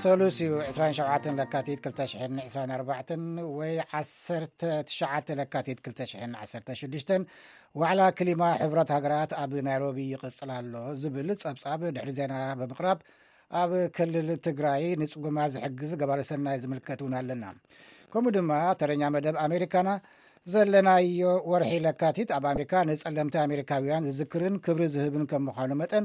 ሰሉስ እዩ 27 ለካቲት 224 ወይ 19 ለካቲት 216 ዋዕላ ክሊማ ሕብረት ሃገራት ኣብ ናይሮቢ ይቕፅል ኣሎ ዝብል ፀብፃብ ድሕሪ ዜና ብምቕራብ ኣብ ክልል ትግራይ ንፅጉማ ዝሕግዝ ገባሪ ሰናይ ዝምልከት እውን ኣለና ከምኡ ድማ ተረኛ መደብ ኣሜሪካና ዘለናዮ ወርሒ ለካቲት ኣብ ኣሜሪካ ንፀለምቲ ኣሜሪካውያን ዝዝክርን ክብሪ ዝህብን ከም ምዃኑ መጠን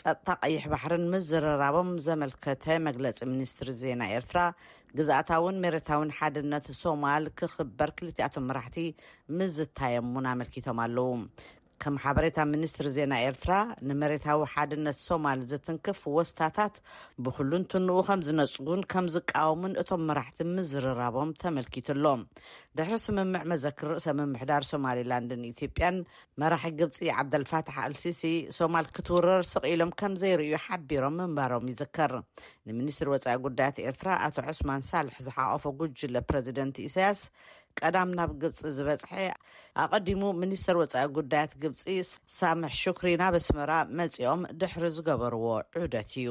ጸጥታ ቀይሕ ባሕርን ምዝርራቦም ዘመልከተ መግለጺ ሚኒስትሪ ዜና ኤርትራ፣ ግዝኣታውን ሜሬታውን ሓድነት ሶማል ክኽበር ክልቲኣቶም መራሕቲ ምዝታዮም እውን ኣመልኪቶም ኣለዉ። ከም ሓበሬታ ሚኒስትሪ ዜና ኤርትራ፣ ንመሬታዊ ሓድነት ሶማል ዝትንክፍ ወስታታት ብኹሉንትንኡ ከምዝነጽጉን ከምዝቃወሙን እቶም መራሕቲ ምዝርራቦም ተመልኪቱ ኣሎ። ድሕሪ ስምምዕ መዘክር ርእሰ ምምሕዳር ሶማሊላንድን ኢትዮጵያን፣ መራሒ ግብጺ ዓብደልፋታሕ ኣልሲሲ፣ ሶማል ክትውረር ስቕ ኢሎም ከም ዘይርእዩ ሓቢሮም ምንባሮም ይዝከር። ንሚኒስትሪ ወጻኢ ጉዳያት ኤርትራ ኣቶ ዑስማን ሳልሕ ዝሓቖፈ ጉጅለ ፕረዚደንት ኢሳያስ ቀዳም ናብ ግብጺ ዝበጽሐ፣ ኣቐዲሙ ሚኒስተር ወጻኢ ጉዳያት ግብጺ ሳምሕ ሹክሪ ናብ ኣስመራ መጺኦም ድሕሪ ዝገበርዎ ዑደት እዩ።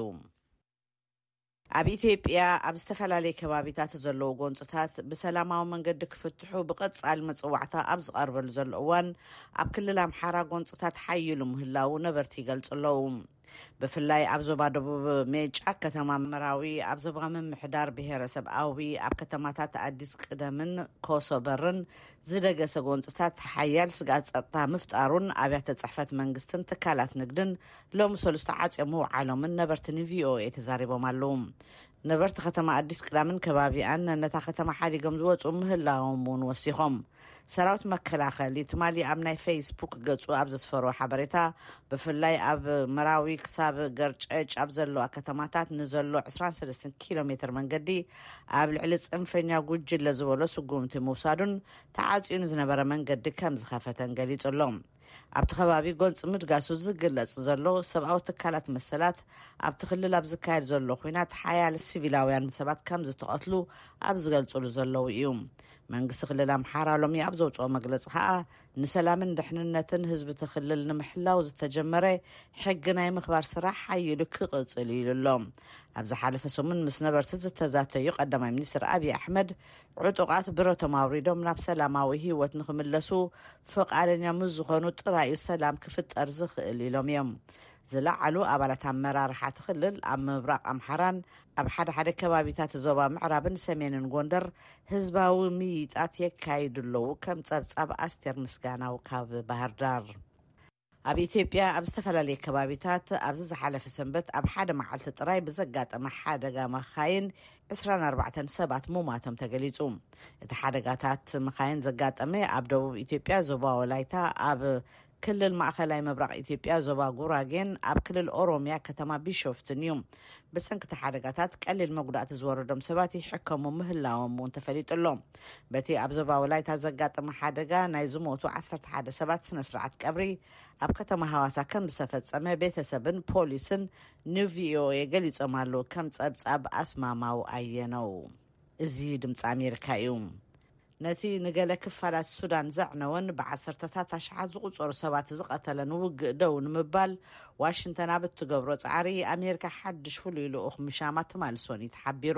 ኣብ ኢትዮጵያ ኣብ ዝተፈላለየ ከባቢታት ዘለዉ ጎንፅታት ብሰላማዊ መንገዲ ክፍትሑ ብቐፃሊ መፅዋዕታ ኣብ ዝቐርበሉ ዘሎ እዋን ኣብ ክልል ኣምሓራ ጎንፅታት ሓዪሉ ምህላዉ ነበርቲ ይገልፁ ኣለዉ። ብፍላይ ኣብ ዞባ ደቡብ ሜጫ ከተማ መራዊ፣ ኣብ ዞባ ምምሕዳር ብሄረሰብ ኣዊ ኣብ ከተማታት ኣዲስ ቅደምን ኮሶበርን ዝደገሰ ጎንፅታት ሓያል ስግኣት ፀጥታ ምፍጣሩን ኣብያተ ፅሕፈት መንግስትን ትካላት ንግድን ሎሚ ሰሉስ ተዓጽዮም ምውዓሎምን ነበርቲ ንቪኦኤ ተዛሪቦም ኣለዉ። ነበርቲ ከተማ ኣዲስ ቅዳምን ከባቢኣን ነነታ ከተማ ሓዲጎም ዝወጽኡ ምህላዎም እውን ወሲኾም። ሰራዊት መከላኸሊ ትማሊ ኣብ ናይ ፈይስ ቡክ ገጹ ኣብ ዘስፈሮ ሓበሬታ ብፍላይ ኣብ መራዊ ክሳብ ገርጨጭ ኣብ ዘለዋ ከተማታት ንዘሎ ዕስራን ሰለስተን ኪሎ ሜትር መንገዲ ኣብ ልዕሊ ጽንፈኛ ጉጅለ ዝበሎ ስጉምቲ ምውሳዱን ተዓጽዩ ንዝነበረ መንገዲ ከም ዝኸፈተን ገሊጹ ኣሎ። ኣብቲ ከባቢ ጎንፂ ምድጋሱ ዝግለፅ ዘሎ ሰብኣዊ ትካላት መሰላት ኣብቲ ክልል ኣብ ዝካየድ ዘሎ ኹናት ሓያለ ሲቪላውያን ሰባት ከም ዝተቐትሉ ኣብ ዝገልፅሉ ዘለዉ እዩ። መንግስቲ ክልል ኣምሓራ ሎሚ ኣብ ዘውፅኦ መግለፂ ከዓ ንሰላምን ድሕንነትን ህዝቢ እቲ ክልል ንምሕላው ዝተጀመረ ሕጊ ናይ ምኽባር ስራሕ ሓይሉ ክቕፅል እዩ ኢሉ ኣሎ። ኣብ ዝሓለፈ ሰሙን ምስ ነበርቲ ዝተዛተዩ ቀዳማይ ሚኒስትር ኣብዪ ኣሕመድ ዕጡቓት ብረቶም ኣውሪዶም ናብ ሰላማዊ ህይወት ንኽምለሱ ፍቓደኛ ምስ ዝኾኑ ጥራይ እዩ ሰላም ክፍጠር ዝኽእል ኢሎም እዮም። ዝለዓሉ ኣባላት ኣመራርሓ እቲ ክልል ኣብ ምብራቕ ኣምሓራን ኣብ ሓደ ሓደ ከባቢታት ዞባ ምዕራብን ሰሜንን ጎንደር ህዝባዊ ምይይጣት የካይዱ ኣለዉ ከም ፀብፃብ ኣስቴር ምስጋናው ካብ ባህርዳር። ኣብ ኢትዮጵያ ኣብ ዝተፈላለየ ከባቢታት ኣብዚ ዝሓለፈ ሰንበት ኣብ ሓደ መዓልቲ ጥራይ ብዘጋጠመ ሓደጋ መኻይን ዕስራን ኣርባዕተን ሰባት ምሟቶም ተገሊጹ። እቲ ሓደጋታት መኻይን ዘጋጠመ ኣብ ደቡብ ኢትዮጵያ ዞባ ወላይታ፣ ኣብ ክልል ማእኸላይ ምብራቕ ኢትዮጵያ ዞባ ጉራጌን ኣብ ክልል ኦሮሚያ ከተማ ቢሾፍቱን እዩ። ብሰንኪ እቲ ሓደጋታት ቀሊል መጉዳእቲ ዝወረዶም ሰባት ይሕከሙ ምህላዎም'ውን ተፈሊጡ'ሎ። በቲ ኣብ ዞባ ወላይታ ዘጋጠመ ሓደጋ ናይ ዝሞቱ ዓሰርተ ሓደ ሰባት ስነስርዓት ቀብሪ ኣብ ከተማ ሃዋሳ ከም ዝተፈጸመ ቤተሰብን ፖሊስን ንቪኦኤ ገሊጾም ኣለዉ። ከም ጸብጻብ ኣስማማው ኣየነው እዚ ድምፂ ኣሜሪካ እዩ። ነቲ ንገለ ክፋላት ሱዳን ዘዕነወን ብዓሰርተታት ኣሽሓት ዝቑጸሩ ሰባት ዝቐተለን ውግእ ደው ንምባል ዋሽንተን ኣብ እትገብሮ ጻዕሪ ኣሜሪካ ሓድሽ ፍሉይ ልኡኽ ምሻማ ትማል ሶኒ ተሓቢሩ።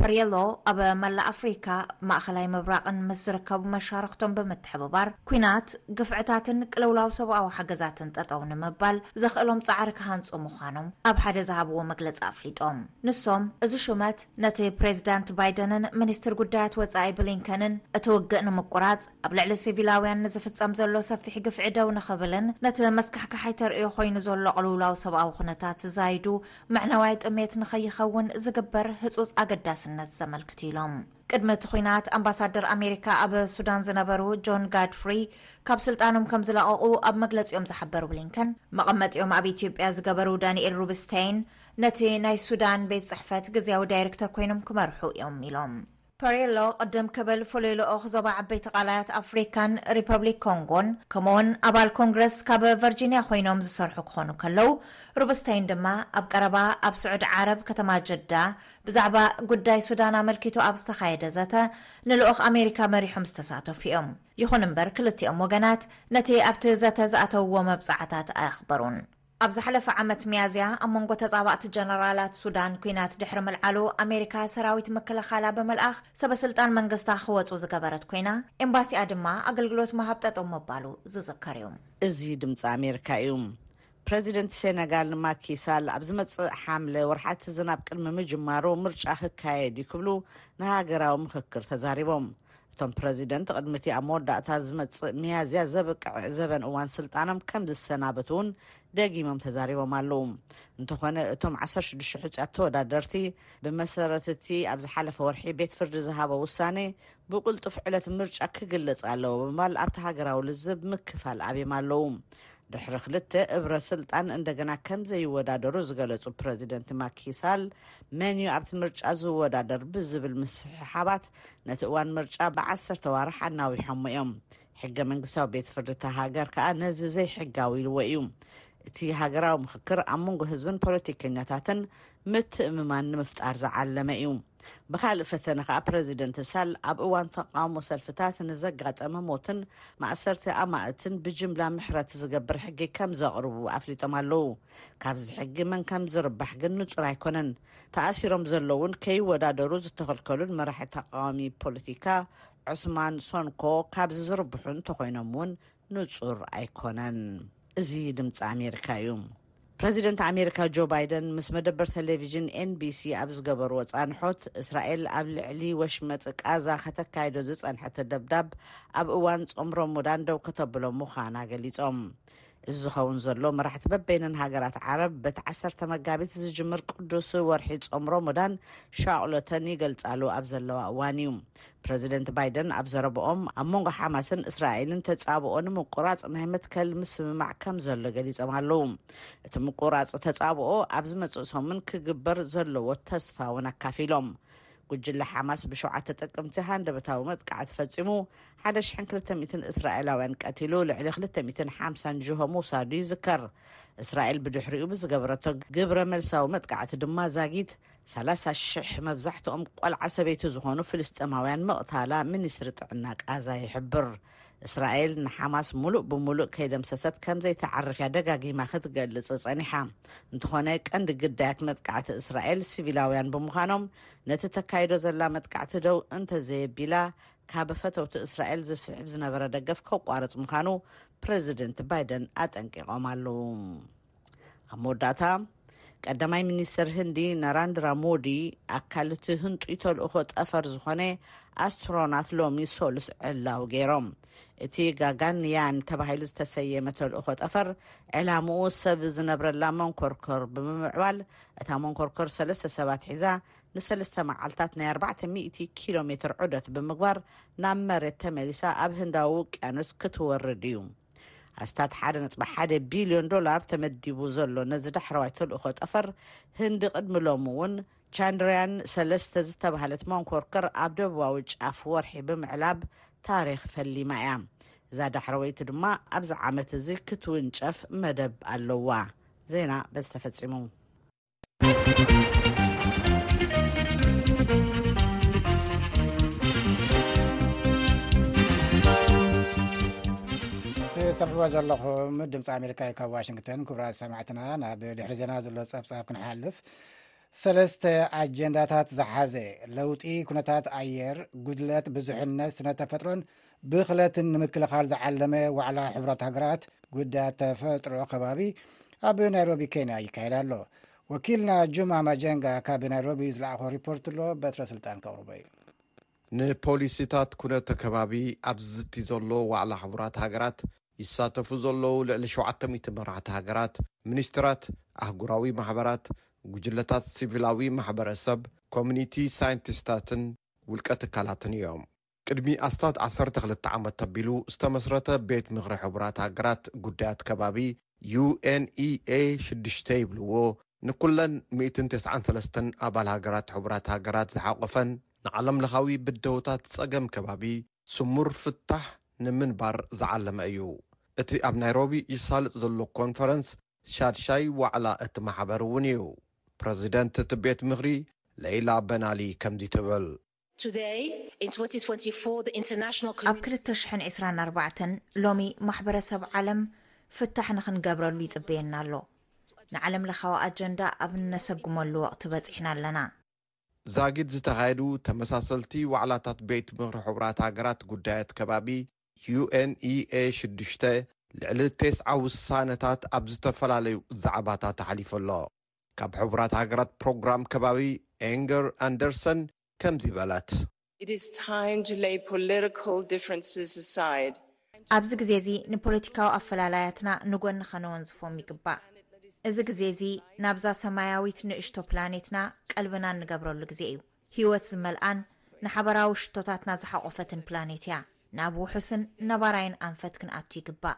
ፐርየሎ ኣብ መላእ ኣፍሪካ ማእኸላይ ምብራቕን ምስ ዝርከቡ መሻርኽቶም ብምትሕብባር ኲናት፣ ግፍዕታትን ቅልውላው ሰብኣዊ ሓገዛትን ጠጠው ንምባል ዘኽእሎም ፃዕሪ ክሃንፁ ምዃኖም ኣብ ሓደ ዝሃብዎ መግለፂ ኣፍሊጦም። ንሶም እዚ ሹመት ነቲ ፕሬዚዳንት ባይደንን ሚኒስትር ጉዳያት ወፃኢ ብሊንከንን እቲ ውግእ ንምቁራፅ፣ ኣብ ልዕሊ ሲቪላውያን ንዝፍፀም ዘሎ ሰፊሕ ግፍዒ ደው ንኽብልን ነቲ መስካሕካሓይ ተርእዮ ኮይኑ ዘሎ ቅልውላው ሰብኣዊ ኩነታት ዛይዱ ምዕናዋይ ጥሜት ንኸይኸውን ዝግበር ህፁፅ ኣገዳስነት ዘመልክት እዩ ኢሎም። ቅድሚ እቲ ኹናት ኣምባሳደር ኣሜሪካ ኣብ ሱዳን ዝነበሩ ጆን ጋድፍሪ ካብ ስልጣኖም ከም ዝለቐቑ ኣብ መግለፂኦም ዝሓበሩ ብሊንከን መቐመጢኦም ኣብ ኢትዮጵያ ዝገበሩ ዳንኤል ሩብስተይን ነቲ ናይ ሱዳን ቤት ፅሕፈት ግዝያዊ ዳይሬክተር ኮይኖም ክመርሑ እዮም ኢሎም። ፐሬሎ ቅድም ክብል ፍሉይ ልኡኽ ዞባ ዓበይቲ ቃላያት ኣፍሪካን ሪፐብሊክ ኮንጎን ከምኡውን ኣባል ኮንግረስ ካብ ቨርጂንያ ኮይኖም ዝሰርሑ ክኾኑ ከለው ሩብስተይን ድማ ኣብ ቀረባ ኣብ ስዑድ ዓረብ ከተማ ጅዳ ብዛዕባ ጉዳይ ሱዳን ኣመልኪቱ ኣብ ዝተኻየደ ዘተ ንልኡኽ ኣሜሪካ መሪሖም ዝተሳተፉ እዮም። ይኹን እምበር ክልቲኦም ወገናት ነቲ ኣብቲ ዘተ ዝኣተውዎ መብፃዕታት ኣየኽበሩን። ኣብ ዝሓለፈ ዓመት ሚያዝያ ኣብ መንጎ ተጻባእቲ ጀነራላት ሱዳን ኲናት ድሕሪ ምልዓሉ ኣሜሪካ ሰራዊት ምክልኻላ ብምልኣኽ ሰበ ስልጣን መንግስታ ክወጹ ዝገበረት ኰይና ኤምባሲኣ ድማ ኣገልግሎት ምሃብ ጠጠው ምባሉ ዝዝከር እዩ። እዚ ድምጺ ኣሜሪካ እዩ። ፕረዚደንት ሴነጋል ማኪ ሳል ኣብ ዝመጽእ ሓምለ ወርሓት ዝናብ ቅድሚ ምጅማሩ ምርጫ ክካየድ እዩ ክብሉ ንሃገራዊ ምኽክር ተዛሪቦም። እቶም ፕረዚደንት ቕድሚ እቲ ኣብ መወዳእታ ዝመጽእ ሚያዝያ ዘብቅዕ ዘበን እዋን ስልጣኖም ከም ዝሰናበቱ እውን ደጊሞም ተዛሪቦም ኣለዉ። እንተኾነ እቶም ዓሰርተ ሽዱሽተ ሕጹያት ተወዳደርቲ ብመሰረት እቲ ኣብ ዝሓለፈ ወርሒ ቤት ፍርዲ ዝሃቦ ውሳነ ብቕልጡፍ ዕለት ምርጫ ክግለጽ ኣለዎ ብምባል ኣብቲ ሃገራዊ ልዝብ ምክፋል ኣብዮም ኣለዉ። ድሕሪ ክልተ እብረ ስልጣን እንደገና ከም ዘይወዳደሩ ዝገለጹ ፕረዚደንት ማኪሳል መን እዩ ኣብቲ ምርጫ ዝወዳደር ብዝብል ምስሕሓባት ነቲ እዋን ምርጫ ብዓሰርተ ኣዋርሕ ኣናዊሖሞ እዮም። ሕገ መንግስታዊ ቤት ፍርዲ እታ ሃገር ከኣ ነዚ ዘይሕጋዊ ኢልዎ እዩ። እቲ ሃገራዊ ምኽክር ኣብ መንጎ ህዝብን ፖለቲከኛታትን ምትእምማን ንምፍጣር ዝዓለመ እዩ። ብካልእ ፈተነ ከኣ ፕረዚደንት ሳል ኣብ እዋን ተቃውሞ ሰልፍታት ንዘጋጠመ ሞትን ማእሰርቲ ኣማእትን ብጅምላ ምሕረት ዝገብር ሕጊ ከም ዘቕርቡ ኣፍሊጦም ኣለዉ። ካብዚ ሕጊ መን ከም ዝርባሕ ግን ንጹር ኣይኮነን። ተኣሲሮም ዘለዉን ከይወዳደሩ ዝተኸልከሉን መራሒ ተቓዋሚ ፖለቲካ ዖስማን ሶንኮ ካብዚ ዝርብሑ እንተኾይኖም እውን ንጹር ኣይኮነን። እዚ ድምፂ ኣሜሪካ እዩ። ፕረዚደንት ኣሜሪካ ጆ ባይደን ምስ መደበር ቴሌቭዥን ኤንቢሲ ኣብ ዝገበርዎ ፃንሖት እስራኤል ኣብ ልዕሊ ወሽመጥ ቃዛ ከተካይዶ ዝፀንሐተ ደብዳብ ኣብ እዋን ፆም ሮሞዳን ደው ከተብሎ ምዃና ገሊፆም። እዚ ዝኸውን ዘሎ መራሕቲ በበይነን ሃገራት ዓረብ በቲ ዓሰርተ መጋቢት ዝጅምር ቅዱስ ወርሒ ጾም ሮሞዳን ሻቕሎተን ይገልጻሉ ኣብ ዘለዋ እዋን እዩ። ፕረዚደንት ባይደን ኣብ ዘረብኦም ኣብ መንጎ ሓማስን እስራኤልን ተጻብኦ ንምቁራጽ ናይ መትከል ምስምማዕ ከም ዘሎ ገሊጾም ኣለዉ። እቲ ምቁራጽ ተጻብኦ ኣብ ዝመጽእ ሰሙን ክግበር ዘለዎ ተስፋ እውን ኣካፊሎም። ጉጅለ ሓማስ ብሸውዓተ ጥቅምቲ ሃንደበታዊ መጥቃዕቲ ፈጺሙ ሓደ ሽሕን ክልተ ሚእትን እስራኤላውያን ቀቲሉ፣ ልዕሊ ክልተ ሚእትን ሓምሳን ጅሆ ምውሳዱ ይዝከር። እስራኤል ብድሕሪኡ ብዝገበረቶ ግብረመልሳዊ መጥቃዕቲ ድማ ዛጊት ሰላሳ ሽሕ መብዛሕትኦም ቆልዓ ሰበይቲ ዝኾኑ ፍልስጤማውያን ምቕታላ ሚኒስትሪ ጥዕና ቃዛ ይሕብር። እስራኤል ንሓማስ ሙሉእ ብሙሉእ ከይደምሰሰት ከምዘይተዓርፍ'ያ ደጋጊማ ክትገልጽ ጸኒሓ። እንተኾነ ቀንዲ ግዳያት መጥቃዕቲ እስራኤል ሲቪላውያን ብምዃኖም ነቲ ተካይዶ ዘላ መጥቃዕቲ ደው እንተዘየቢላ ካብ ፈተውቲ እስራኤል ዝስሕብ ዝነበረ ደገፍ ከቋርፅ ምዃኑ ፕረዚደንት ባይደን ኣጠንቂቖም ኣለዉ። ኣብ መወዳእታ ቀዳማይ ሚኒስትር ህንዲ ናራንድራ ሞዲ ኣካል እቲ ህንጡይ ተልእኾ ጠፈር ዝኾነ ኣስትሮናት ሎሚ ሶሉስ ዕላው ገይሮም እቲ ጋጋንያን ተባሂሉ ዝተሰየመ ተልእኾ ጠፈር ዕላምኡ ሰብ ዝነብረላ መንኮርከር ብምምዕባል እታ መንኮርከር ሰለስተ ሰባት ሒዛ ንሰለስተ መዓልታት ናይ ኣርባዕተ ሚእቲ ኪሎ ሜትር ዑደት ብምግባር ናብ መሬት ተመሊሳ ኣብ ህንዳዊ ውቅያኖስ ክትወርድ እዩ። ኣስታት ሓደ ነጥቢ ሓደ ቢልዮን ዶላር ተመዲቡ ዘሎ ነዚ ዳሕረዋይ ተልእኾ ጠፈር ህንዲ ቅድሚ ሎሚ እውን ቻንድርያን ሰለስተ ዝተባህለት መንኮርከር ኣብ ደቡባዊ ጫፍ ወርሒ ብምዕላብ ታሪኽ ፈሊማ እያ። እዛ ዳሕረወይቲ ድማ ኣብዚ ዓመት እዚ ክትውንጨፍ መደብ ኣለዋ። ዜና በዚ ተፈጺሙ። ሰምዕዎ ዘለኹም ድምፂ ኣሜሪካ ዩ ካብ ዋሽንግተን ክብራት ሰማዕትና ናብ ድሕሪ ዜና ዘሎ ፀብፃብ ክንሓልፍ ሰለስተ ኣጀንዳታት ዝሓዘ ለውጢ ኩነታት ኣየር ጉድለት ብዙሕነት ስነተፈጥሮን ብክለትን ንምክልኻል ዝዓለመ ዋዕላ ሕብራት ሃገራት ጉዳያት ተፈጥሮ ከባቢ ኣብ ናይሮቢ ኬንያ ይካየድ ኣሎ ወኪልና ጁማ ማጀንጋ ካብ ናይሮቢ ዝለኣኾ ሪፖርት ኣሎ በትረ ስልጣን ከቕርቦ እዩ ንፖሊሲታት ኩነተ ከባቢ ኣብ ዝዝቲ ዘሎ ዋዕላ ሕቡራት ሃገራት ይሳተፉ ዘለዉ ልዕሊ ሸውዓተ ሚእቲ መራሕቲ ሃገራት፣ ሚኒስትራት፣ ኣህጉራዊ ማሕበራት፣ ጉጅለታት ሲቪላዊ ማሕበረሰብ፣ ኮሚኒቲ ሳይንቲስታትን ውልቀ ትካላትን እዮም። ቅድሚ ኣስታት ዓሰርተ ክልተ ዓመት ተቢሉ ዝተመስረተ ቤት ምኽሪ ሕቡራት ሃገራት ጉዳያት ከባቢ፣ UNEA ሽዱሽተ ይብልዎ፣ ንኩለን ሚእትን ተስዓን ሰለስተን ኣባል ሃገራት ሕቡራት ሃገራት ዝሓቖፈን፣ ንዓለምለኻዊ ብደሆታት ጸገም ከባቢ ስሙር ፍታሕ ንምንባር ዝዓለመ እዩ። እቲ ኣብ ናይሮቢ ይሳለጥ ዘሎ ኮንፈረንስ ሻድሻይ ዋዕላ እቲ ማሕበር እውን እዩ። ፕረዚደንት እቲ ቤት ምኽሪ ለይላ በናሊ ከምዚ ትብል። ኣብ ክልተ ሽሕን ዕስራን ኣርባዕተን፣ ሎሚ፣ ማሕበረሰብ ዓለም ፍታሕ ንኽንገብረሉ ይጽበየና ኣሎ። ንዓለምለኻዊ ኣጀንዳ ኣብ እነሰጉመሉ ወቕቲ በጺሕና ኣለና። ዛጊድ ዝተኻየዱ ተመሳሰልቲ ዋዕላታት ቤት ምኽሪ ሕቡራት ሃገራት ጉዳያት ከባቢ፣ UNEA፣ ሽዱሽተ፣ ልዕሊ ቴስዓ ውሳነታት ኣብ ዝተፈላለዩ ዛዕባታት ኣሕሊፉ ኣሎ። ካብ ሕቡራት ሃገራት ፕሮግራም ከባቢ ኤንገር ኣንደርሰን ከምዚ በለት። It is time to lay political differences aside. ኣብዚ ግዜ እዚ ንፖለቲካዊ ኣፈላላያትና ንጎኒ ከነወንዝፎም ይግባእ። እዚ ግዜ እዚ ናብዛ ሰማያዊት ንእሽቶ ፕላኔትና ቀልብና እንገብረሉ ግዜ እዩ። ህይወት ዝመልኣን ንሓበራዊ ሽቶታትና ዝሓቖፈትን ፕላኔት እያ። ናብ ውሑስን ነባራይን ኣንፈት ክንኣቱ ይግባእ።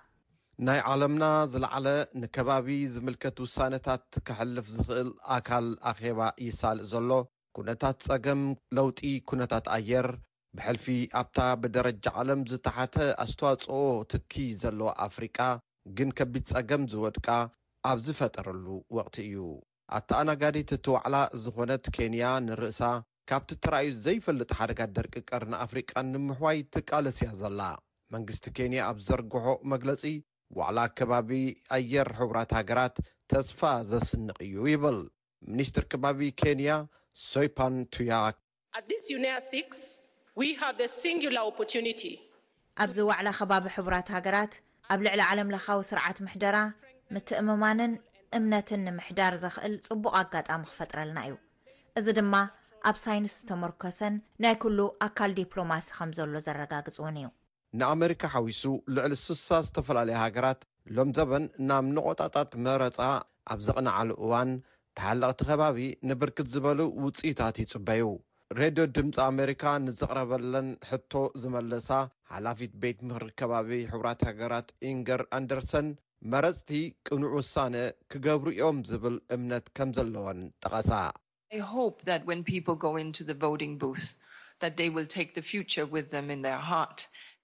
ናይ ዓለምና ዝለዓለ ንከባቢ ዝምልከት ውሳነታት ከሕልፍ ዝኽእል ኣካል ኣኼባ ይሳልእ ዘሎ ኩነታት ፀገም ለውጢ ኩነታት ኣየር ብሕልፊ ኣብታ ብደረጃ ዓለም ዝተሓተ ኣስተዋፅኦ ትኪ ዘለዋ ኣፍሪቃ ግን ከቢድ ፀገም ዝወድቃ ኣብ ዝፈጠረሉ ወቕቲ እዩ። ኣተኣናጋዲት እቲ ዋዕላ ዝኾነት ኬንያ ንርእሳ ካብቲ ተራእዩ ዘይፈልጥ ሓደጋ ደርቂ ቀርኒ ኣፍሪቃ ንምሕዋይ ትቃለስ'ያ ዘላ። መንግስቲ ኬንያ ኣብ ዝዘርግሖ መግለጺ፣ ዋዕላ ከባቢ ኣየር ሕቡራት ሃገራት ተስፋ ዘስንቕ እዩ ይብል ሚኒስትር ከባቢ ኬንያ ሶይፓን ቱያ። At this UNEA Six we have a singular opportunity ኣብዚ ዋዕላ ከባቢ ሕቡራት ሃገራት ኣብ ልዕሊ ዓለምለኻዊ ስርዓት ምሕደራ ምትእምማንን እምነትን ንምሕዳር ዘኽእል ጽቡቕ ኣጋጣሚ ክፈጥረልና እዩ። እዚ ድማ ኣብ ሳይንስ ዝተመርኮሰን ናይ ኩሉ ኣካል ዲፕሎማሲ ከም ዘሎ ዘረጋግጽ እውን እዩ። ንኣመሪካ ሓዊሱ ልዕሊ ስሳ ዝተፈላለያ ሃገራት ሎምዘበን ናብ ነቖጣታት መረጻ ኣብ ዘቕንዓሉ እዋን ተሓለቕቲ ከባቢ ንብርክት ዝበሉ ውጽኢታት ይጽበዩ። ሬድዮ ድምጺ ኣመሪካ ንዝቕረበለን ሕቶ ዝመለሳ ሓላፊት ቤት ምኽሪ ከባቢ ሕቡራት ሃገራት ኢንገር ኣንደርሰን፣ መረጽቲ ቅኑዕ ውሳነ ክገብሩ'ዮም ዝብል እምነት ከም ዘለወን ጠቐሳ። I hope that when people go into the voting booth that they will take the future with them in their heart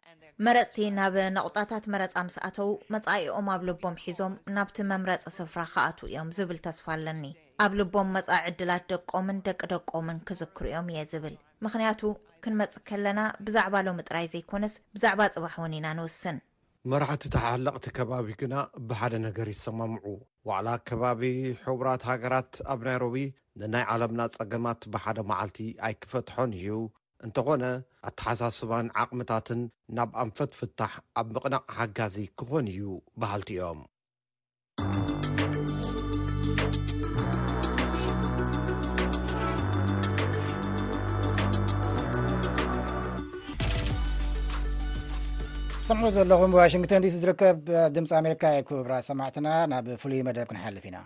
and their መረጽቲ ናብ ነቑጣታት መረጻ ምስ ኣተዉ፣ መጻኢኦም ኣብ ልቦም ሒዞም ናብቲ መምረጺ ስፍራ ክኣትዉ እዮም ዝብል ተስፋ ኣለኒ። ኣብ ልቦም መጻኢ ዕድላት ደቆምን ደቂ ደቆምን ክዝክሩ እዮም እየ ዝብል። ምኽንያቱ ክንመጽእ ከለና ብዛዕባ ሎሚ ጥራይ ዘይኮነስ ብዛዕባ ጽባሕ እውን ኢና ንውስን። መራሕቲ ተሓለቕቲ ከባቢ ግና ብሓደ ነገር ይሰማምዑ። ዋዕላ ከባቢ ሕቡራት ሃገራት ኣብ ናይሮቢ ንናይ ዓለምና ጸገማት ብሓደ መዓልቲ ኣይክፈትሖን እዩ። እንተኾነ ኣተሓሳስባን ዓቕምታትን ናብ ኣንፈት ፍታሕ ኣብ ምቕናዕ ሓጋዚ ክኾን እዩ በሃልቲ እዮም። ሰምዑ ዘለኹም ዋሽንግተን ዲሲ ዝርከብ ድምፂ ኣሜሪካ ክብራ ሰማዕትና ናብ ፍሉይ መደብ ክንሓልፍ ኢና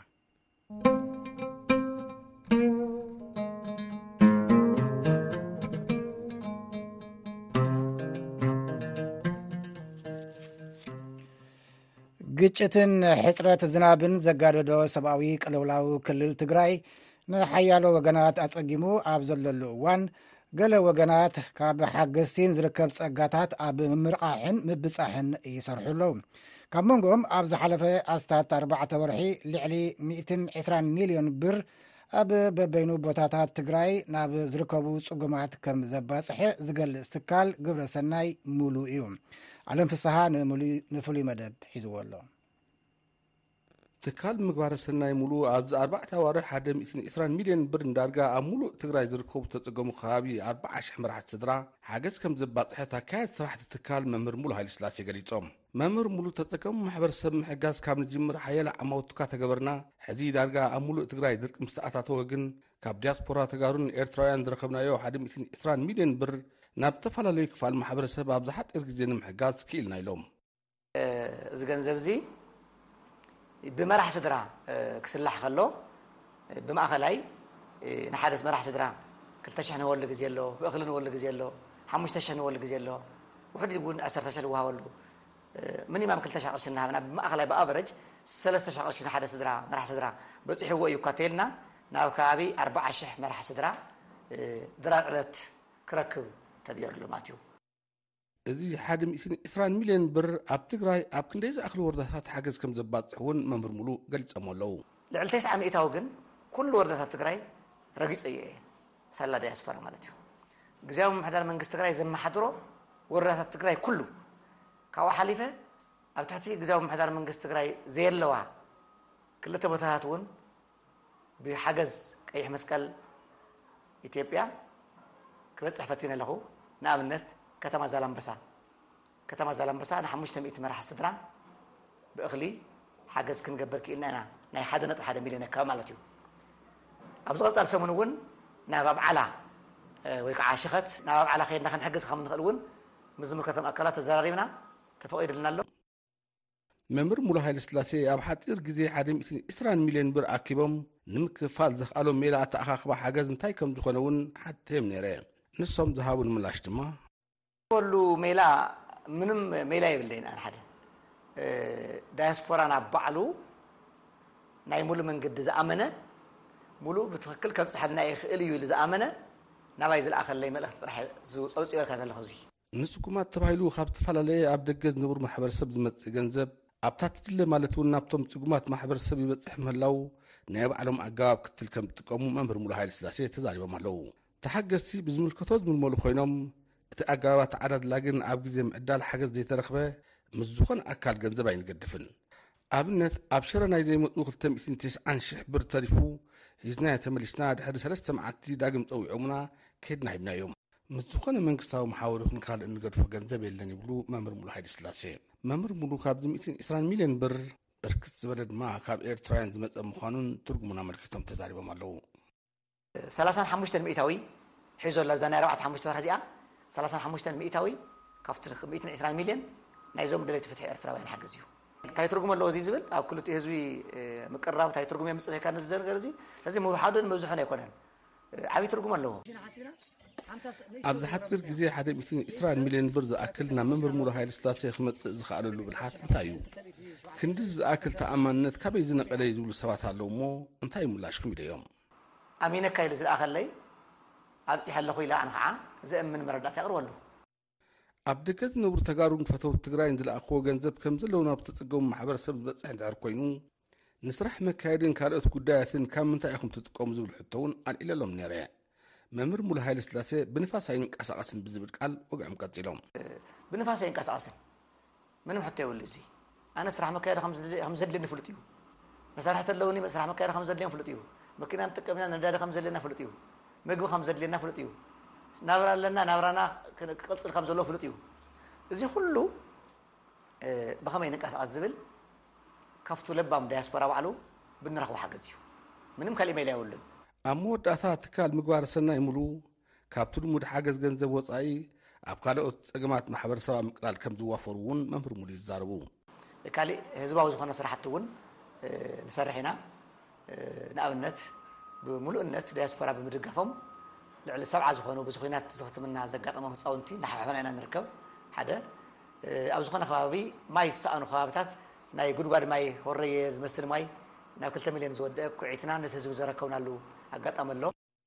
ግጭትን ሕፅረት ዝናብን ዘጋደዶ ሰብኣዊ ቀለውላዊ ክልል ትግራይ ንሓያሎ ወገናት ኣፀጊሙ ኣብ ዘለሉ እዋን ገለ ወገናት ካብ ሓገዝቲን ዝርከብ ጸጋታት ኣብ ምምርቓሕን ምብጻሕን ይሰርሑ ኣለዉ ካብ መንጎኦም ኣብ ዝሓለፈ ኣስታት ኣርባዕተ ወርሒ ልዕሊ 120 ሚልዮን ብር ኣብ በበይኑ ቦታታት ትግራይ ናብ ዝርከቡ ጽጉማት ከም ዘባጽሐ ዝገልጽ ትካል ግብረ ሰናይ ሙሉ እዩ ኣለም ፍስሃ ንፍሉይ መደብ ሒዝዎ ኣሎ ትካል ምግባረ ሰናይ ሙሉ ኣብዚ ኣርባዕተ ኣዋርሕ ሓደ ሚእትን ዕስራን ሚልዮን ብር ንዳርጋ ኣብ ሙሉእ ትግራይ ዝርከቡ ዝተፀገሙ ከባቢ ኣርባዓ ሽሕ መራሕቲ ስድራ ሓገዝ ከም ዘባፅሐት ኣካያዲ ስራሕቲ ትካል መምህር ሙሉ ሃይለስላሴ ገሊፆም። መምህር ሙሉ ተፀገሙ ማሕበረሰብ ምሕጋዝ ካብ ንጅምር ሓያለ ዓማውትካ ተገበርና፣ ሕዚ ዳርጋ ኣብ ሙሉእ ትግራይ ድርቂ ምስ ተኣታተወ ግን ካብ ዲያስፖራ ተጋሩን ኤርትራውያን ዝረኸብናዮ ሓደ ሚእትን ዕስራን ሚልዮን ብር ናብ ዝተፈላለዩ ክፋል ማሕበረሰብ ኣብ ዝሓፂር ግዜ ንምሕጋዝ ክኢልና ኢሎም። እዚ ገንዘብ እዚ ብመራሕ ስድራ ክስላሕ ከሎ ብማእኸላይ ንሓደ መራሕ ስድራ ክልተ ሽሕ ንበሉ ግዜ ኣሎ፣ ብእኽሊ ንበሉ ግዜ ኣሎ፣ ሓሙሽተ ሽሕ ንበሉ ግዜ ኣሎ፣ ውሕድ እውን ዕሰርተ ሽሕ ዝወሃበሉ ምኒማም ክልተ ሽሕ ቅርሺ እናሃብና ብማእኸላይ ብኣቨረጅ ሰለስተ ሽሕ ቅርሺ ንሓደ ስድራ መራሕ ስድራ በፂሕዎ እዩ እኳ ተይልና ናብ ከባቢ ኣርባዓ ሽሕ መራሕ ስድራ ድራር ዕለት ክረክብ ተገይሩሉ ማለት እዩ። እዚ ሓደ ሚእትን ዕስራን ሚልዮን ብር ኣብ ትግራይ ኣብ ክንደይ ዝኣኽሉ ወረዳታት ሓገዝ ከም ዘባፅሕ እውን መምህር ሙሉ ገሊፆሞ ኣለው። ልዕሊ ተስዓ ሚእታዊ ግን ኩሉ ወረዳታት ትግራይ ረጊፀዮ እየ፣ ሳላ ዳያስፖራ ማለት እዩ። ግዝያዊ ምምሕዳር መንግስቲ ትግራይ ዘመሓድሮ ወረዳታት ትግራይ ኩሉ፣ ካብኡ ሓሊፈ ኣብ ትሕቲ ግዝያዊ ምምሕዳር መንግስቲ ትግራይ ዘየለዋ ክልተ ቦታታት እውን ብሓገዝ ቀይሕ መስቀል ኢትዮጵያ ክበፅሕ ፈቲነ ኣለኹ። ንኣብነት ከተማ ዛላምበሳ ከተማ ዛላምበሳ ንሓሙሽተ ሚእቲ መራሕቲ ስድራ ብእኽሊ ሓገዝ ክንገብር ክኢልና ኢና። ናይ ሓደ ነጥቢ ሓደ ሚልዮን ኣካባቢ ማለት እዩ። ኣብዚ ቀፃሊ ሰሙን እውን ናብ ኣብዓላ ወይ ከዓ ሽኸት ናብ ኣብዓላ ከይድና ክንሕግዝ ከም ንኽእል እውን ምስ ዝምልከቶም ኣካላት ተዘራሪብና ተፈቒዱልና ኣሎ። መምህር ሙሉ ሃይለስላሴ ኣብ ሓፂር ግዜ ሓደ ሚእትን ዕስራን ሚልዮን ብር ኣኪቦም ንምክፋል ዘኽኣሎም ሜላ ኣተኣኻኽባ ሓገዝ እንታይ ከም ዝኾነ እውን ሓተዮም ነይረ ንሶም ዝሃቡኒ ምላሽ ድማ በሉ ሜላ ምንም ሜላ የብለይን ኣነ ሓደ ዳያስፖራ ናብ ባዕሉ ናይ ሙሉ መንገዲ ዝኣመነ ሙሉእ ብትኽክል ከብፅሐልና ይኽእል እዩ ኢሉ ዝኣመነ ናባይ ዝለኣኸለይ መልእኽቲ ጥራሕ እየ ዙ ፀውፂወልካ ዘለኹ እዙይ ንጽጉማት ተባሂሉ ካብ ዝተፈላለየ ኣብ ደገ ዝነብሩ ማሕበረሰብ ዝመጽእ ገንዘብ ኣብታ ትድለ ማለት እውን ናብቶም ጽጉማት ማሕበረሰብ ይበጽሕ ምህላው ናይ ባዕሎም ኣገባብ ክትል ከም ዝጥቀሙ መምህር ሙሉ ሃይለ ስላሴ ተዛሪቦም ኣለዉ ተሓገዝቲ ብዝምልከቶ ዝምልመሉ ኮይኖም እቲ ኣገባባት ተዓዳድላ ግን ኣብ ግዜ ምዕዳል ሓገዝ ዘይተረኽበ ምስ ዝኾነ ኣካል ገንዘብ ኣይንገድፍን ኣብነት ኣብ ሽረ ናይ ዘይመፁ 290 ሽሕ ብር ተሪፉ ሂዝናዮ ተመሊስና ድሕሪ ሰለስተ መዓልቲ ዳግም ፀዊዖሙና ከድና ሂብናዮም ምስ ዝኾነ መንግስታዊ መሓውር ይኹን ካልእ እንገድፎ ገንዘብ የለን ይብሉ መምህር ሙሉ ሃይለ ስላሴ። መምህር ሙሉ ካብዚ 120 ሚልዮን ብር ብርክት ዝበለ ድማ ካብ ኤርትራውያን ዝመፀ ምዃኑን ትርጉሙን ኣመልኪቶም ተዛሪቦም ኣለዉ። ሰላሳን ሓሙሽተን ሚእታዊ ሒዞ ኣሎ ኣብዛ ናይ ኣርባዕተ ሓሙሽተ ወርሒ እዚኣ ሰላሳን ሓሙሽተን ሚእታዊ ካብቲ ሚእትን ዕስራን ሚልዮን ናይዞም ደለይቲ ፍትሒ ኤርትራውያን ሓገዝ እዩ። እንታይ ትርጉም ኣለዎ እዚ ዝብል ኣብ ክልቲኡ ህዝቢ ምቅርራብ እንታይ ትርጉም የምፅእ ኢልካ ነዚ ነገር እዚ ስለዚ ምውሓዱን ምብዝሑን ኣይኮነን ዓብዪ ትርጉም ኣለዎ። ኣብዚ ሓፂር ግዜ ሓደ ሚእትን ዕስራን ሚልዮን ብር ዝኣክል ናብ መምርምሮ ሃይለ ስላሴ ክመፅእ ዝኸኣለሉ ብልሓት እንታይ እዩ? ክንድዚ ዝኣክል ተኣማንነት ካበይ ዝነቐለ እዩ ዝብሉ ሰባት ኣለዉ እሞ እንታይ ምላሽኩም ኢለዮም። ኣሚነካ ኢሉ ዝለኣኸለይ ኣብፂሐ ኣለኹ ኢለ ኣነ ከዓ ዘእምን መረዳእታ የቕርበሉ። ኣብ ደገ ዝነብሩ ተጋሩን ፈተውት ትግራይን ዝለኣኽዎ ገንዘብ ከም ዘለዉ ናብ ዝተጸገሙ ማሕበረሰብ ዝበጽሕ እንድሕር ኮይኑ ንስራሕ መካየድን ካልኦት ጉዳያትን ካብ ምንታይ ኢኹም ትጥቀሙ ዝብል ሕቶ እውን ኣልዒለሎም ነይረ መምህር ሙሉ ሃይለ ስላሴ ብንፋስ ኣይንቀሳቐስን ብዝብል ቃል ወግዕም ቀጺሎም ብንፋስ ኣይንቀሳቐስን ምንም ሕቶ የብሉ እዚ ኣነ ስራሕ መካየዲ ከምዘድልየኒ ፍሉጥ እዩ መሳርሕቲ ኣለውኒ ስራሕ መካየዲ ከምዘድልዮም ፍሉጥ እዩ መኪና ንጥቀም ኢና ነዳዲ ከምዘድልየና ፍሉጥ እዩ ምግቢ ከምዘድልየና ፍሉጥ እዩ ናብራ ኣለና ናብራና ክቅፅል ከም ዘለዎ ፍሉጥ እዩ እዚ ኩሉ ብኸመይ ንንቀሳቐስ ዝብል ካብቱ ለባም ዳያስፖራ ባዕሉ ብንረኽቦ ሓገዝ እዩ ምንም ካልእ ሜላ የብሉን ኣብ መወዳእታ ትካል ምግባረ ሰናይ ሙሉ ካብቲ ልሙድ ሓገዝ ገንዘብ ወፃኢ ኣብ ካልኦት ፀገማት ማሕበረሰብ ኣብ ምቅላል ከም ዝዋፈሩ እውን መምህር ሙሉ ይዛረቡ። ካሊእ ህዝባዊ ዝኾነ ስራሕቲ እውን ንሰርሕ ኢና። ንኣብነት ብምሉእነት ዳያስፖራ ብምድጋፎም ልዕሊ ሰብዓ ዝኾኑ በዚ ኹናት እዚ ክትምና ዘጋጠሞም ህፃውንቲ እናሓብሐብና ኢና ንርከብ ሓደ ኣብ ዝኾነ ከባቢ ማይ ዝሰኣኑ ከባብታት ናይ ጉድጓድ ማይ ሆረየ ዝመስል ማይ ናብ ክልተ ሚልዮን ዝወደአ ኩዒትና ነቲ ህዝቢ ዘረከብናሉ ኣጋጣሚ ኣሎ።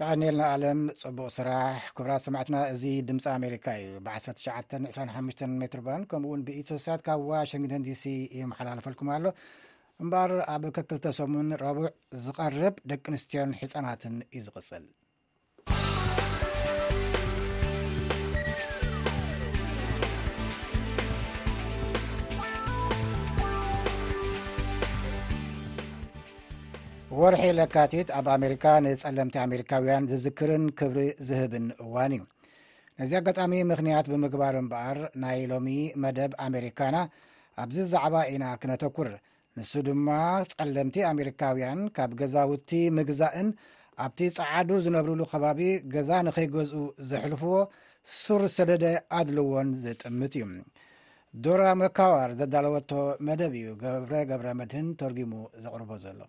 የቐኔልና ኣለም ጽቡቕ ስራሕ ክብራት ሰማዕትና እዚ ድምፂ ኣሜሪካ እዩ ብ1925 ሜትርባን ከምኡውን ብኢትዮሳት ካብ ዋሽንግተን ዲሲ እዩ መሓላለፈልኩም ኣሎ እምበኣር ኣብ ከክልተ ሰሙን ረቡዕ ዝቐርብ ደቂ ኣንስትዮን ሕፃናትን እዩ ዝቕፅል ወርሒ ለካቲት ኣብ ኣሜሪካ ንጸለምቲ ኣሜሪካውያን ዝዝክርን ክብሪ ዝህብን እዋን እዩ ነዚ ኣጋጣሚ ምኽንያት ብምግባር እምበኣር ናይ ሎሚ መደብ ኣሜሪካና ኣብዚ ዛዕባ ኢና ክነተኩር ንሱ ድማ ጸለምቲ ኣሜሪካውያን ካብ ገዛውቲ ምግዛእን ኣብቲ ጸዓዱ ዝነብርሉ ከባቢ ገዛ ንኸይገዝኡ ዘሕልፍዎ ሱር ሰደደ ኣድልዎን ዝጥምት እዩ ዶራ መካዋር ዘዳለወቶ መደብ እዩ ገብረ ገብረ መድህን ተርጊሙ ዘቕርቦ ዘሎ።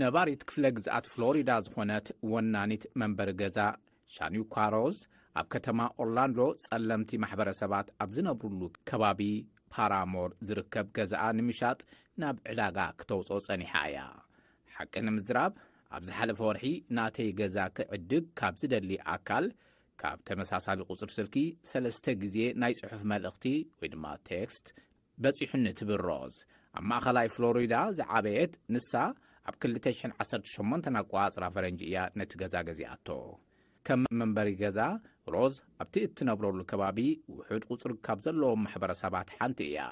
ነባሪት ክፍለ ግዝኣት ፍሎሪዳ ዝኾነት ወናኒት መንበሪ ገዛ ሻኒዩ ኳሮዝ ኣብ ከተማ ኦርላንዶ ጸለምቲ ማሕበረሰባት ኣብ ዝነብሩሉ ከባቢ ፓራሞር ዝርከብ ገዛኣ ንምሻጥ ናብ ዕዳጋ ክተውፅኦ ጸኒሓ እያ ሓቂ ንምዝራብ ኣብ ዝሓለፈ ወርሒ ናተይ ገዛ ክዕድግ ካብ ዝደሊ ኣካል ካብ ተመሳሳሊ ቁጽሪ ስልኪ ሰለስተ ግዜ ናይ ጽሑፍ መልእኽቲ ወይ ድማ ቴክስት በጺሑኒ ትብል ሮዝ ኣብ ማእኸላይ ፍሎሪዳ ዝዓበየት ንሳ ኣብ 218 ኣቋጽራ ፈረንጂ እያ ነቲ ገዛ ገዚኣቶ ከም መንበሪ ገዛ ሮዝ ኣብቲ እትነብረሉ ከባቢ ውሑድ ቁፅሪ ካብ ዘለዎም ማሕበረሰባት ሓንቲ እያ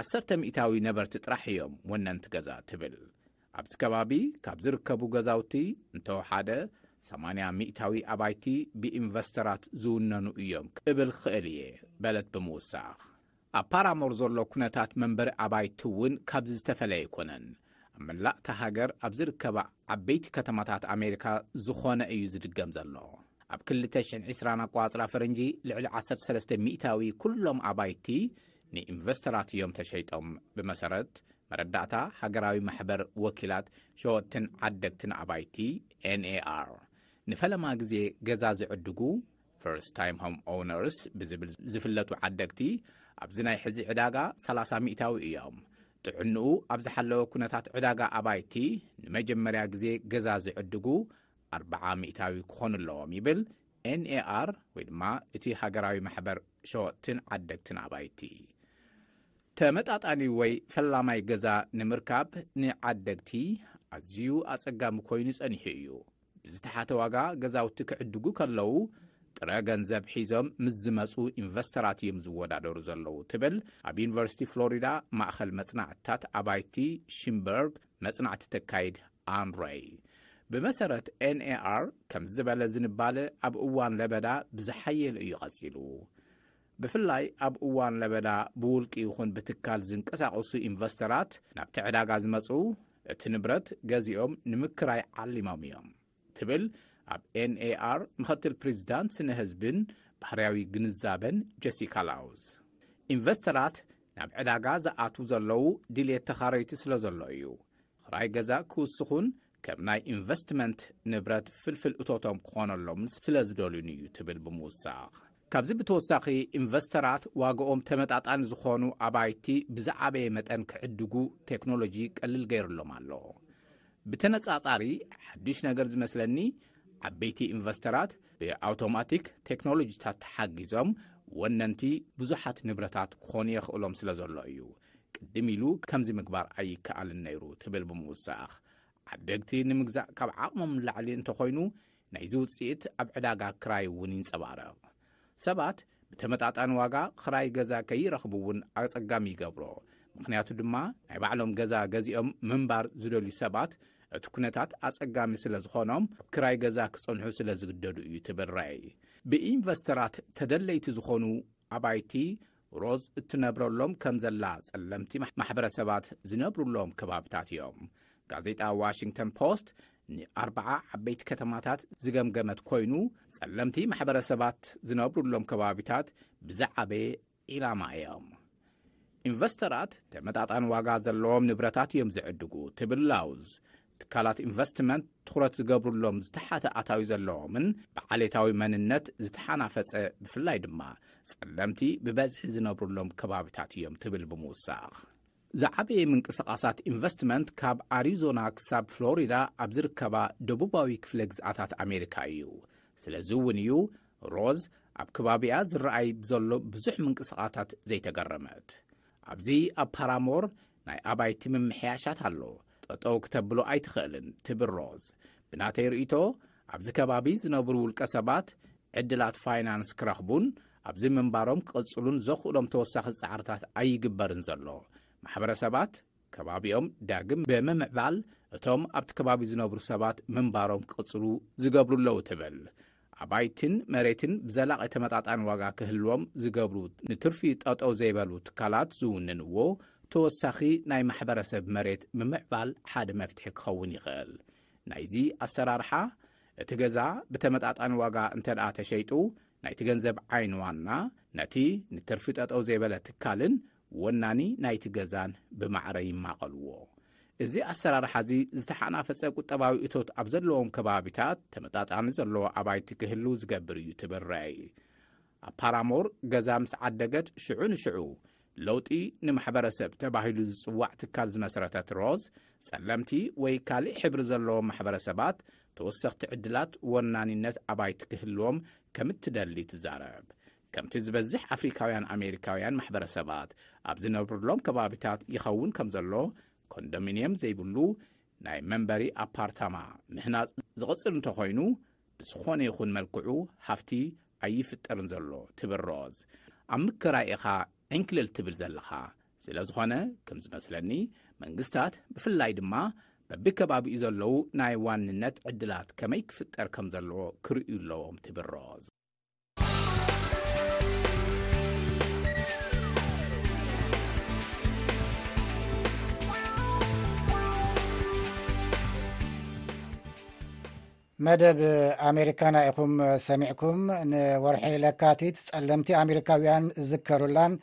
ዓሰርተ ሚእታዊ ነበርቲ ጥራሕ እዮም ወነንቲ ገዛ ትብል ኣብዚ ከባቢ ካብ ዝርከቡ ገዛውቲ እንተወሓደ 80 ሚእታዊ ኣባይቲ ብኢንቨስተራት ዝውነኑ እዮም ክብል ክኽእል እየ በለት ብምውሳኽ ኣብ ፓራሞር ዘሎ ኩነታት መንበሪ ኣባይቲ እውን ካብዚ ዝተፈለየ ኣይኮነን ኣብ መላእታ ሃገር ኣብ ዝርከባ ዓበይቲ ከተማታት ኣሜሪካ ዝኾነ እዩ ዝድገም ዘሎ ኣብ 220 ኣቋፅራ ፈረንጂ ልዕሊ 13 ሚእታዊ ኩሎም ኣባይቲ ንኢንቨስተራት እዮም ተሸይጦም። ብመሰረት መረዳእታ ሃገራዊ ማሕበር ወኪላት ሸወጥትን ዓደግትን ኣባይቲ ኤንኤኣር ንፈለማ ግዜ ገዛ ዝዕድጉ ፈርስት ታይም ሆም ኦውነርስ ብዝብል ዝፍለጡ ዓደግቲ ኣብዚ ናይ ሕዚ ዕዳጋ 30 ሚእታዊ እዮም ጥዕንኡ ኣብ ዝሓለወ ኩነታት ዕዳጋ ኣባይቲ ንመጀመርያ ግዜ ገዛ ዝዕድጉ 40 ሚእታዊ ክኾኑ ኣለዎም ይብል NAR ወይ ድማ እቲ ሃገራዊ ማሕበር ሸወጥትን ዓደግትን ኣባይቲ ተመጣጣኒ ወይ ፈላማይ ገዛ ንምርካብ ንዓደግቲ ኣዝዩ ኣጸጋሚ ኮይኑ ጸኒሑ እዩ ብዝተሓተ ዋጋ ገዛውቲ ክዕድጉ ከለዉ ጥረ ገንዘብ ሒዞም ምስ ዝመፁ ኢንቨስተራት እዮም ዝወዳደሩ ዘለዉ ትብል ኣብ ዩኒቨርሲቲ ፍሎሪዳ ማእኸል መፅናዕትታት ኣባይቲ ሽምበርግ መፅናዕቲ ተካይድ ኣንድረይ ብመሰረት ኤንኤኣር ከምዚ ዝበለ ዝንባለ ኣብ እዋን ለበዳ ብዝሓየለ እዩ ቐጺሉ ብፍላይ ኣብ እዋን ለበዳ ብውልቂ ይኹን ብትካል ዝንቀሳቐሱ ኢንቨስተራት ናብቲ ዕዳጋ ዝመፁ እቲ ንብረት ገዚኦም ንምክራይ ዓሊሞም እዮም ትብል ኣብ ኤንኤኣር ምኸትል ፕሬዚዳንት ስነ ህዝብን ባህርያዊ ግንዛበን ጀሲካ ላውዝ ኢንቨስተራት ናብ ዕዳጋ ዝኣትዉ ዘለዉ ድልት ተኻረይቲ ስለ ዘሎ እዩ ኽራይ ገዛ ክውስኹን ከም ናይ ኢንቨስትመንት ንብረት ፍልፍል እቶቶም ክኾነሎምን ስለ ዝደልዩን እዩ ትብል ብምውሳኽ ካብዚ ብተወሳኺ ኢንቨስተራት ዋጋኦም ተመጣጣኒ ዝኾኑ ኣባይቲ ብዝዓበየ መጠን ክዕድጉ ቴክኖሎጂ ቀልል ገይሩሎም ኣሎ ብተነጻጻሪ ሓዱሽ ነገር ዝመስለኒ ዓበይቲ ኢንቨስተራት ብኣውቶማቲክ ቴክኖሎጂታት ተሓጊዞም ወነንቲ ብዙሓት ንብረታት ክኾኑ የኽእሎም ስለ ዘሎ እዩ ቅድም ኢሉ ከምዚ ምግባር ኣይከኣልን ነይሩ ትብል ብምውሳኽ ዓደግቲ ንምግዛእ ካብ ዓቕሞም ንላዕሊ እንተኾይኑ ናይዚ ውጽኢት ኣብ ዕዳጋ ክራይ እውን ይንጸባረቕ። ሰባት ብተመጣጣኒ ዋጋ ኽራይ ገዛ ከይረኽቡ እውን ኣጸጋሚ ይገብሮ። ምኽንያቱ ድማ ናይ ባዕሎም ገዛ ገዚኦም ምንባር ዝደልዩ ሰባት እቲ ኩነታት ኣጸጋሚ ስለ ዝኾኖም ኣብ ክራይ ገዛ ክጸንሑ ስለ ዝግደዱ እዩ ትብል ሬይ። ብኢንቨስተራት ተደለይቲ ዝኾኑ ኣባይቲ ሮዝ እትነብረሎም ከም ዘላ ጸለምቲ ማሕበረሰባት ዝነብሩሎም ከባብታት እዮም። ጋዜጣ ዋሽንግተን ፖስት ንኣርበዓ ዓበይቲ ከተማታት ዝገምገመት ኮይኑ ጸለምቲ ማሕበረሰባት ዝነብሩሎም ከባቢታት ብዝዓበየ ዒላማ እዮም። ኢንቨስተራት ተመጣጣኒ ዋጋ ዘለዎም ንብረታት እዮም ዝዕድጉ ትብል ላውዝ ትካላት ኢንቨስትመንት ትኹረት ዝገብርሎም ዝተሓተ ኣታዊ ዘለዎምን ብዓሌታዊ መንነት ዝተሓናፈፀ ብፍላይ ድማ ጸለምቲ ብበዝሒ ዝነብሩሎም ከባቢታት እዮም ትብል ብምውሳኽ ዝዓበየ ምንቅስቓሳት ኢንቨስትመንት ካብ ኣሪዞና ክሳብ ፍሎሪዳ ኣብ ዝርከባ ደቡባዊ ክፍለ ግዝኣታት ኣሜሪካ እዩ ስለዚ እውን እዩ ሮዝ ኣብ ከባቢኣ ዝረኣይ ብዘሎ ብዙሕ ምንቅስቓሳት ዘይተገረመት ኣብዚ ኣብ ፓራሞር ናይ ኣባይቲ ምምሕያሻት ኣሎ ጠጠው ክተብሎ ኣይትኽእልን ትብል ሮዝ። ብናተይ ርእይቶ ኣብዚ ከባቢ ዝነብሩ ውልቀ ሰባት ዕድላት ፋይናንስ ክረኽቡን ኣብዚ ምንባሮም ክቕጽሉን ዘኽእሎም ተወሳኺ ጻዕርታት ኣይግበርን ዘሎ ማሕበረሰባት ከባቢኦም ዳግም ብምምዕባል እቶም ኣብቲ ከባቢ ዝነብሩ ሰባት ምንባሮም ክቕጽሉ ዝገብሩ ኣለዉ ትብል ኣባይቲን መሬትን ብዘላቒ ተመጣጣኒ ዋጋ ክህልዎም ዝገብሩ ንትርፊ ጠጠው ዘይበሉ ትካላት ዝውንንዎ ተወሳኺ ናይ ማሕበረሰብ መሬት ምምዕባል ሓደ መፍትሒ ክኸውን ይኽእል። ናይዚ ኣሰራርሓ እቲ ገዛ ብተመጣጣኒ ዋጋ እንተ ተሸይጡ ናይቲ ገንዘብ ዓይኒ ዋና ነቲ ንትርፊ ጠጠው ዘይበለ ትካልን ወናኒ ናይቲ ገዛን ብማዕረ ይማቐልዎ። እዚ ኣሰራርሓ እዚ ዝተሓናፈፀ ቁጠባዊ እቶት ኣብ ዘለዎም ከባቢታት ተመጣጣኒ ዘለዎ ኣባይቲ ክህልው ዝገብር እዩ ትብል ረይ። ኣብ ፓራሞር ገዛ ምስ ዓደገት ሽዑ ንሽዑ ለውጢ ንማሕበረሰብ ተባሂሉ ዝጽዋዕ ትካል ዝመሰረተት ሮዝ ጸለምቲ ወይ ካልእ ሕብሪ ዘለዎም ማሕበረሰባት ተወሰኽቲ ዕድላት ወናኒነት ኣባይቲ ክህልዎም ከም እትደሊ ትዛረብ ከምቲ ዝበዝሕ ኣፍሪካውያን ኣሜሪካውያን ማሕበረሰባት ኣብ ዝነብርሎም ከባቢታት ይኸውን ከም ዘሎ ኮንዶሚንየም ዘይብሉ ናይ መንበሪ ኣፓርታማ ምህናፅ ዝቕፅል እንተኾይኑ ብዝኾነ ይኹን መልክዑ ሃፍቲ ኣይፍጠርን ዘሎ ትብል ሮዝ ኣብ ምክራይ ኢኻ ዕንክልል ትብል ዘለኻ ስለ ዝኾነ ከም ዝመስለኒ መንግስታት ብፍላይ ድማ በቢከባቢኡ ዘለዉ ናይ ዋንነት ዕድላት ከመይ ክፍጠር ከም ዘለዎ ክርእዩ ኣለዎም ትብል ሮዝ መደብ ኣሜሪካና ኢኹም ሰሚዕኩም ንወርሒ ለካቲት ጸለምቲ ኣሜሪካውያን ዝከሩላን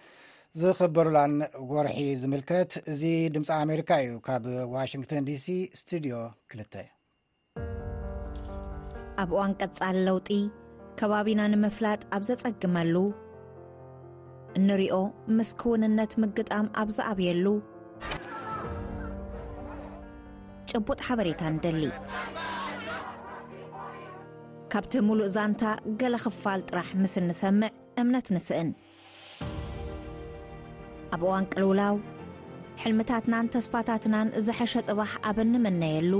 ዝኽበሩላን ወርሒ ዝምልከት እዚ ድምፂ ኣሜሪካ እዩ ካብ ዋሽንግተን ዲሲ ስትድዮ ክልተ ኣብ እዋን ቀጻሊ ለውጢ ከባቢና ንምፍላጥ ኣብ ዘጸግመሉ እንሪኦ ምስ ክውንነት ምግጣም ኣብ ዝኣብየሉ ጭቡጥ ሓበሬታ ንደሊ ካብቲ ምሉእ ዛንታ ገለ ክፋል ጥራሕ ምስ እንሰምዕ እምነት ንስእን ኣብ እዋን ቅልውላው ሕልምታትናን ተስፋታትናን ዝሐሸ ጽባሕ ኣብ እንምነየሉ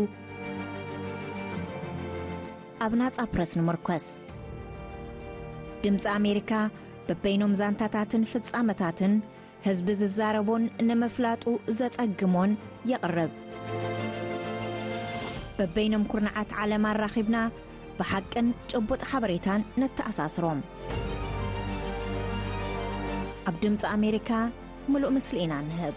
ኣብ ናጻ ፕረስ ንምርኮስ ድምፂ ኣሜሪካ በበይኖም ዛንታታትን ፍጻመታትን ህዝቢ ዝዛረቦን ንምፍላጡ ዘጸግሞን የቕርብ በበይኖም ኩርናዓት ዓለም ኣራኺብና ብሓቅን ጭቡጥ ሓበሬታን ነተኣሳስሮም ኣብ ድምፂ ኣሜሪካ ምሉእ ምስሊ ኢና ንህብ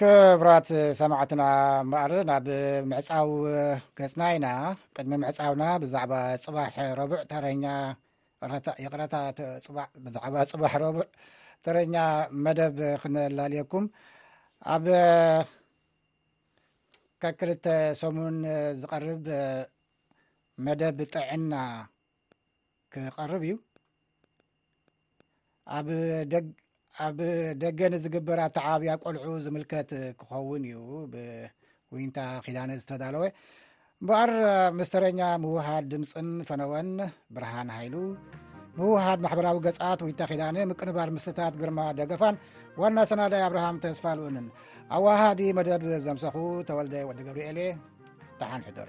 ክብራት ሰማዕትና እምበኣር ናብ ምዕፃው ገፅና ኢና ቅድሚ ምዕፃውና ብዛዕባ ፅባሕ ረቡዕ ተረኛ ይቕረታ ፅባዕ ብዛዕባ ፅባሕ ረቡዕ ተረኛ መደብ ክነላልየኩም ኣብ ካብ ክልተ ሰሙን ዝቐርብ መደብ ጥዕና ክቐርብ እዩ ኣብ ደገ ንዝግበር ኣተዓብያ ቆልዑ ዝምልከት ክኸውን እዩ ብዊንታ ኪዳነ ዝተዳለወ እምበኣር ምስተረኛ ምውሃድ ድምፅን ፈነወን ብርሃን ሃይሉ ምውሃድ ማሕበራዊ ገፃት ዊንታ ኪዳነ ምቅንባር ምስልታት ግርማ ደገፋን ዋና ሰናዳይ ኣብርሃም ተስፋልኡንን ኣዋሃዲ መደብ ዘምሰኹ ተወልደ ወዲ ገብርኤሌ ተሓንሕደሩ